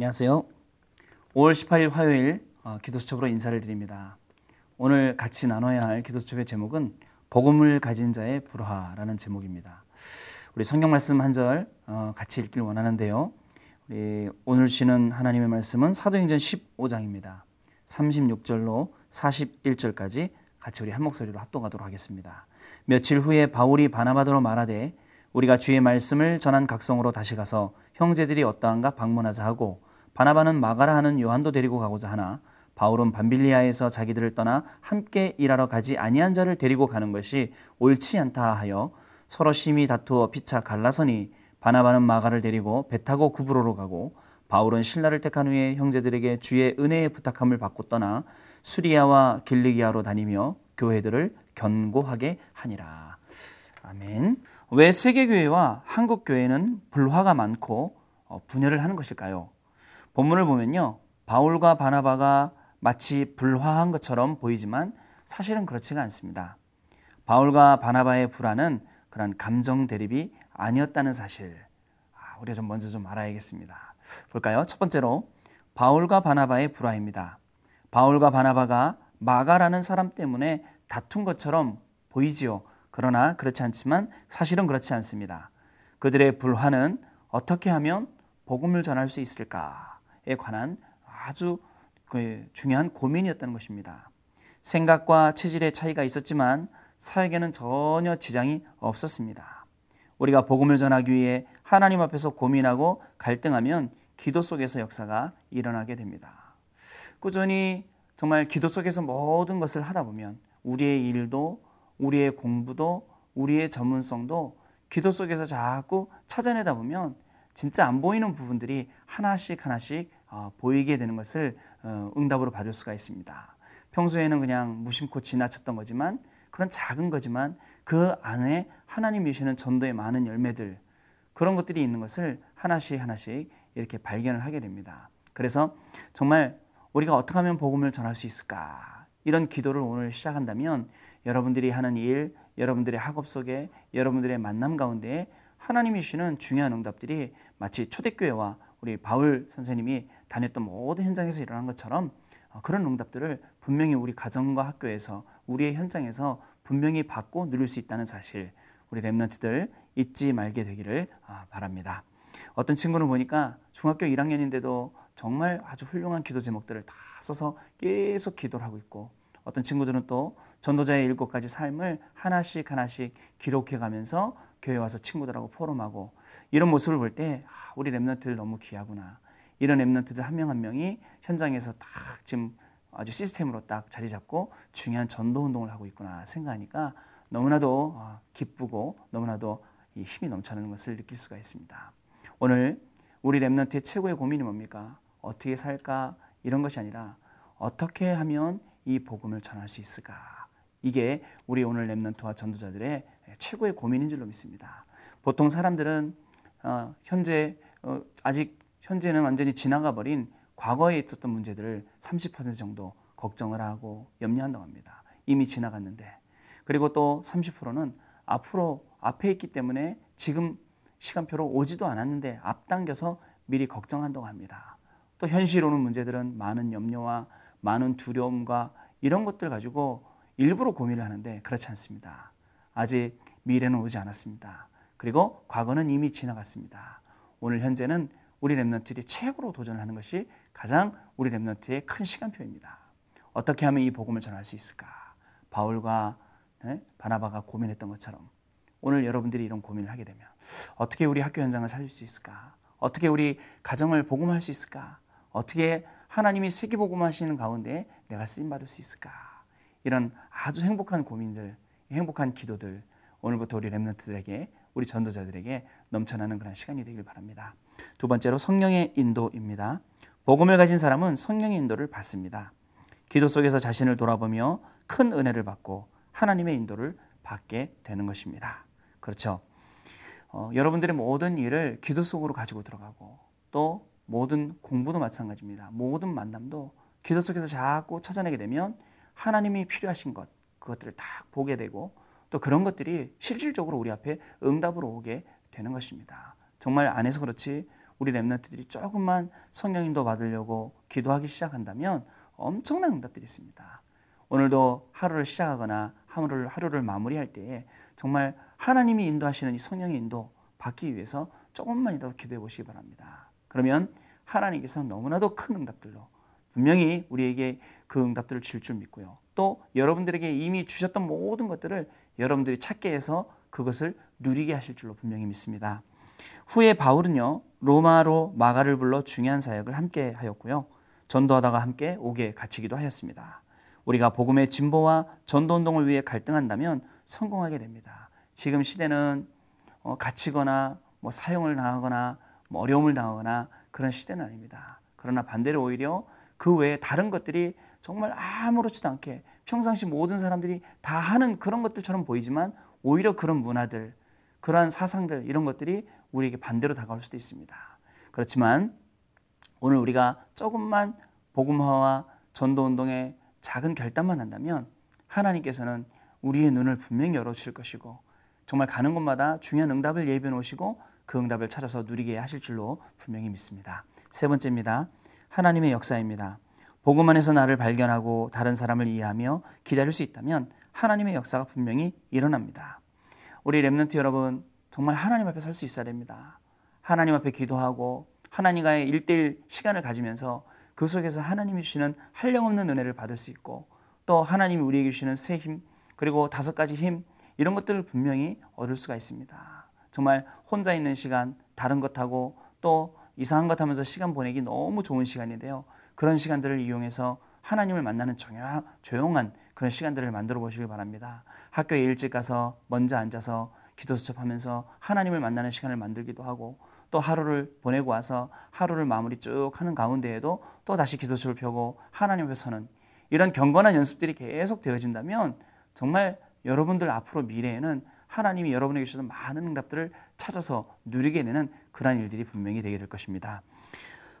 안녕하세요. 5월 18일 화요일 어, 기도수첩으로 인사를 드립니다. 오늘 같이 나눠야 할 기도수첩의 제목은 복음을 가진 자의 불화라는 제목입니다. 우리 성경 말씀 한절 어, 같이 읽길 원하는데요. 우리 오늘 쉬는 하나님의 말씀은 사도행전 15장입니다. 36절로 41절까지 같이 우리 한 목소리로 합동하도록 하겠습니다. 며칠 후에 바울이 바나바더로 말하되 우리가 주의 말씀을 전한 각성으로 다시 가서 형제들이 어떠한가 방문하자 하고 바나바는 마가라 하는 요한도 데리고 가고자 하나 바울은 밤빌리아에서 자기들을 떠나 함께 일하러 가지 아니한 자를 데리고 가는 것이 옳지 않다 하여 서로 심히 다투어 피차 갈라서니 바나바는 마가를 데리고 배 타고 구브로로 가고 바울은 신라를 택한 후에 형제들에게 주의 은혜의 부탁함을 받고 떠나 수리아와 길리기아로 다니며 교회들을 견고하게 하니라. 아멘. 왜 세계 교회와 한국 교회는 불화가 많고 어, 분열을 하는 것일까요? 본문을 보면요. 바울과 바나바가 마치 불화한 것처럼 보이지만 사실은 그렇지가 않습니다. 바울과 바나바의 불화는 그런 감정 대립이 아니었다는 사실. 아, 우리가 좀 먼저 좀 알아야겠습니다. 볼까요? 첫 번째로 바울과 바나바의 불화입니다. 바울과 바나바가 마가라는 사람 때문에 다툰 것처럼 보이지요. 그러나 그렇지 않지만 사실은 그렇지 않습니다. 그들의 불화는 어떻게 하면 복음을 전할 수 있을까에 관한 아주 그 중요한 고민이었다는 것입니다. 생각과 체질의 차이가 있었지만 사역에는 전혀 지장이 없었습니다. 우리가 복음을 전하기 위해 하나님 앞에서 고민하고 갈등하면 기도 속에서 역사가 일어나게 됩니다. 꾸준히 정말 기도 속에서 모든 것을 하다 보면 우리의 일도 우리의 공부도 우리의 전문성도 기도 속에서 자꾸 찾아내다 보면 진짜 안 보이는 부분들이 하나씩 하나씩 어, 보이게 되는 것을 어, 응답으로 받을 수가 있습니다. 평소에는 그냥 무심코 지나쳤던 거지만 그런 작은 거지만 그 안에 하나님이 주시는 전도의 많은 열매들 그런 것들이 있는 것을 하나씩 하나씩 이렇게 발견을 하게 됩니다. 그래서 정말 우리가 어떻게 하면 복음을 전할 수 있을까? 이런 기도를 오늘 시작한다면 여러분들이 하는 일, 여러분들의 학업 속에, 여러분들의 만남 가운데 하나님이 주시는 중요한 응답들이 마치 초대교회와 우리 바울 선생님이 다녔던 모든 현장에서 일어난 것처럼 어, 그런 응답들을 분명히 우리 가정과 학교에서 우리의 현장에서 분명히 받고 누릴 수 있다는 사실 우리 랩런트들 잊지 말게 되기를 아, 바랍니다. 어떤 친구는 보니까 중학교 1학년인데도 정말 아주 훌륭한 기도 제목들을 다 써서 계속 기도를 하고 있고 어떤 친구들은 또 전도자의 일곱 가지 삶을 하나씩 하나씩 기록해 가면서 교회 와서 친구들하고 포럼하고 이런 모습을 볼때 아, 우리 랩런트들 너무 귀하구나. 이런 랩런트들 한 명 한 명이 현장에서 딱 지금 아주 시스템으로 딱 자리 잡고 중요한 전도 운동을 하고 있구나 생각하니까 너무나도 아, 기쁘고 너무나도 힘이 넘쳐나는 것을 느낄 수가 있습니다. 오늘 우리 랩런트의 최고의 고민이 뭡니까? 어떻게 살까? 이런 것이 아니라 어떻게 하면 이 복음을 전할 수 있을까? 이게 우리 오늘 랩런트와 전도자들의 최고의 고민인 줄로 믿습니다. 보통 사람들은 어, 현재 어, 아직 현재는 완전히 지나가 버린 과거에 있었던 문제들을 30% 정도 걱정을 하고 염려한다고 합니다. 이미 지나갔는데 그리고 또 30%는 앞으로 앞에 있기 때문에 지금 시간표로 오지도 않았는데 앞당겨서 미리 걱정한다고 합니다. 또 현실 오는 문제들은 많은 염려와 많은 두려움과 이런 것들 가지고 일부러 고민을 하는데 그렇지 않습니다. 아직 미래는 오지 않았습니다. 그리고 과거는 이미 지나갔습니다. 오늘 현재는 우리 랩런트들이 최고로 도전하는 것이 가장 우리 랩런트의 큰 시간표입니다. 어떻게 하면 이 복음을 전할 수 있을까? 바울과 네? 바나바가 고민했던 것처럼 오늘 여러분들이 이런 고민을 하게 되면 어떻게 우리 학교 현장을 살릴 수 있을까? 어떻게 우리 가정을 복음할 수 있을까? 어떻게 하나님이 세계 복음하시는 가운데 내가 쓰임 받을 수 있을까? 이런 아주 행복한 고민들, 행복한 기도들 오늘부터 우리 렘넌트들에게 우리 전도자들에게 넘쳐나는 그런 시간이 되길 바랍니다. 두 번째로 성령의 인도입니다. 복음을 가진 사람은 성령의 인도를 받습니다. 기도 속에서 자신을 돌아보며 큰 은혜를 받고 하나님의 인도를 받게 되는 것입니다. 그렇죠. 어, 여러분들의 모든 일을 기도 속으로 가지고 들어가고 또 모든 공부도 마찬가지입니다. 모든 만남도 기도 속에서 자꾸 찾아내게 되면 하나님이 필요하신 것, 그것들을 딱 보게 되고 또 그런 것들이 실질적으로 우리 앞에 응답으로 오게 되는 것입니다. 정말 안에서 그렇지 우리 랩런트들이 조금만 성령인도 받으려고 기도하기 시작한다면 엄청난 응답들이 있습니다. 오늘도 하루를 시작하거나 하루를, 하루를 마무리할 때에 정말 하나님이 인도하시는 이 성령의 인도 받기 위해서 조금만이라도 기도해 보시기 바랍니다. 그러면 하나님께서 너무나도 큰 응답들로 분명히 우리에게 그 응답들을 줄 줄 믿고요. 또 여러분들에게 이미 주셨던 모든 것들을 여러분들이 찾게 해서 그것을 누리게 하실 줄로 분명히 믿습니다. 후에 바울은요 로마로 마가를 불러 중요한 사역을 함께 하였고요 전도하다가 함께 옥에 갇히기도 하였습니다. 우리가 복음의 진보와 전도 운동을 위해 갈등한다면 성공하게 됩니다. 지금 시대는 어, 갇히거나 뭐 사용을 당하거나 뭐 어려움을 당하거나 그런 시대는 아닙니다. 그러나 반대로 오히려 그 외에 다른 것들이 정말 아무렇지도 않게 평상시 모든 사람들이 다 하는 그런 것들처럼 보이지만 오히려 그런 문화들, 그러한 사상들 이런 것들이 우리에게 반대로 다가올 수도 있습니다. 그렇지만 오늘 우리가 조금만 복음화와 전도 운동에 작은 결단만 한다면 하나님께서는 우리의 눈을 분명히 열어 주실 것이고 정말 가는 곳마다 중요한 응답을 예비해 놓으시고 그 응답을 찾아서 누리게 하실 줄로 분명히 믿습니다. 세 번째입니다. 하나님의 역사입니다. 복음 안에서 나를 발견하고 다른 사람을 이해하며 기다릴 수 있다면 하나님의 역사가 분명히 일어납니다. 우리 랩런트 여러분 정말 하나님 앞에 설 수 있어야 됩니다. 하나님 앞에 기도하고 하나님과의 일대일 시간을 가지면서 그 속에서 하나님이 주시는 한량없는 은혜를 받을 수 있고 또 하나님이 우리에게 주시는 새 힘 그리고 다섯 가지 힘 이런 것들을 분명히 얻을 수가 있습니다. 정말 혼자 있는 시간 다른 것하고 또 이상한 것 하면서 시간 보내기 너무 좋은 시간인데요. 그런 시간들을 이용해서 하나님을 만나는 조용한 그런 시간들을 만들어 보시길 바랍니다. 학교에 일찍 가서 먼저 앉아서 기도 수첩하면서 하나님을 만나는 시간을 만들기도 하고 또 하루를 보내고 와서 하루를 마무리 쭉 하는 가운데에도 또 다시 기도 수첩을 펴고 하나님 앞에 서는 이런 경건한 연습들이 계속 되어진다면 정말 여러분들 앞으로 미래에는 하나님이 여러분에게 주시는 많은 응답들을 찾아서 누리게 되는 그러한 일들이 분명히 되게 될 것입니다.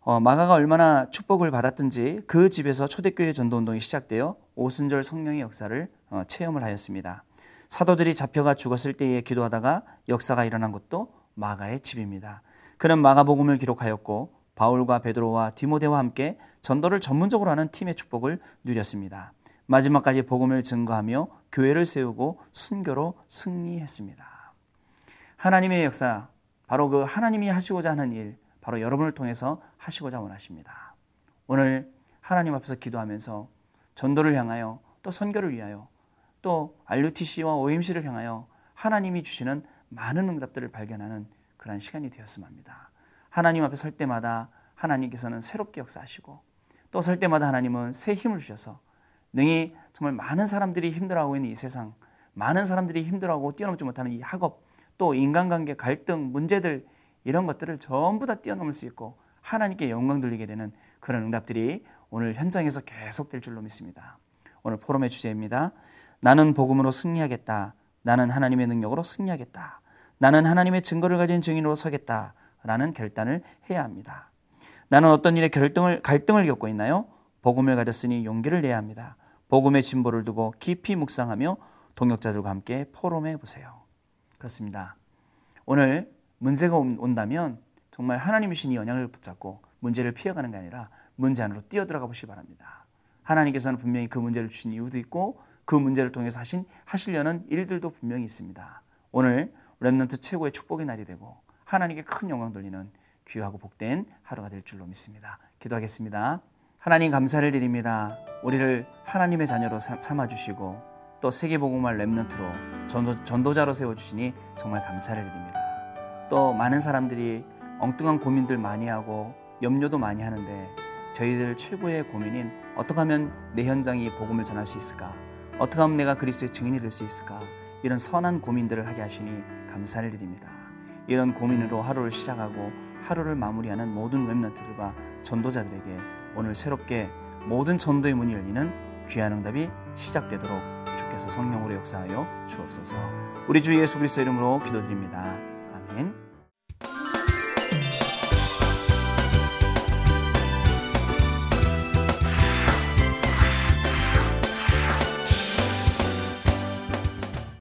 어, 마가가 얼마나 축복을 받았든지 그 집에서 초대교회 전도 운동이 시작되어 오순절 성령의 역사를 어, 체험을 하였습니다. 사도들이 잡혀가 죽었을 때에 기도하다가 역사가 일어난 것도 마가의 집입니다. 그는 마가복음을 기록하였고 바울과 베드로와 디모데와 함께 전도를 전문적으로 하는 팀의 축복을 누렸습니다. 마지막까지 복음을 증거하며 교회를 세우고 순교로 승리했습니다. 하나님의 역사, 바로 그 하나님이 하시고자 하는 일, 바로 여러분을 통해서 하시고자 원하십니다. 오늘 하나님 앞에서 기도하면서 전도를 향하여 또 선교를 위하여 또 RUTC와 OMC를 향하여 하나님이 주시는 많은 응답들을 발견하는 그러 시간이 되었으면 합니다. 하나님 앞에 설 때마다 하나님께서는 새롭게 역사하시고 또 설 때마다 하나님은 새 힘을 주셔서 능히 정말 많은 사람들이 힘들어하고 있는 이 세상, 많은 사람들이 힘들어하고 뛰어넘지 못하는 이 학업, 또 인간관계 갈등, 문제들 이런 것들을 전부 다 뛰어넘을 수 있고 하나님께 영광 돌리게 되는 그런 응답들이 오늘 현장에서 계속될 줄로 믿습니다. 오늘 포럼의 주제입니다. 나는 복음으로 승리하겠다. 나는 하나님의 능력으로 승리하겠다. 나는 하나님의 증거를 가진 증인으로 서겠다. 라는 결단을 해야 합니다. 나는 어떤 일에 결등을, 갈등을 겪고 있나요? 복음을 가졌으니 용기를 내야 합니다. 복음의 진보를 두고 깊이 묵상하며 동역자들과 함께 포럼해 보세요. 그렇습니다. 오늘 문제가 온다면 정말 하나님이 신이 영향을 붙잡고 문제를 피해가는 게 아니라 문제 안으로 뛰어들어가 보시기 바랍니다. 하나님께서는 분명히 그 문제를 주신 이유도 있고 그 문제를 통해서 하신 하시려는 일들도 분명히 있습니다. 오늘 렘넌트 최고의 축복의 날이 되고 하나님께 큰 영광 돌리는 귀하고 복된 하루가 될 줄로 믿습니다. 기도하겠습니다. 하나님 감사를 드립니다. 우리를 하나님의 자녀로 삼아 주시고 또 세계 복음화 렘넌트로 전도, 전도자로 세워 주시니 정말 감사를 드립니다. 또 많은 사람들이 엉뚱한 고민들 많이 하고 염려도 많이 하는데 저희들 최고의 고민인 어떻게 하면 내 현장이 복음을 전할 수 있을까? 어떻게 하면 내가 그리스도의 증인이 될 수 있을까? 이런 선한 고민들을 하게 하시니 감사를 드립니다. 이런 고민으로 하루를 시작하고 하루를 마무리하는 모든 웹런트들과 전도자들에게 오늘 새롭게 모든 전도의 문이 열리는 귀한 응답이 시작되도록 주께서 성령으로 역사하여 주옵소서. 우리 주 예수 그리스도 이름으로 기도드립니다. 아멘.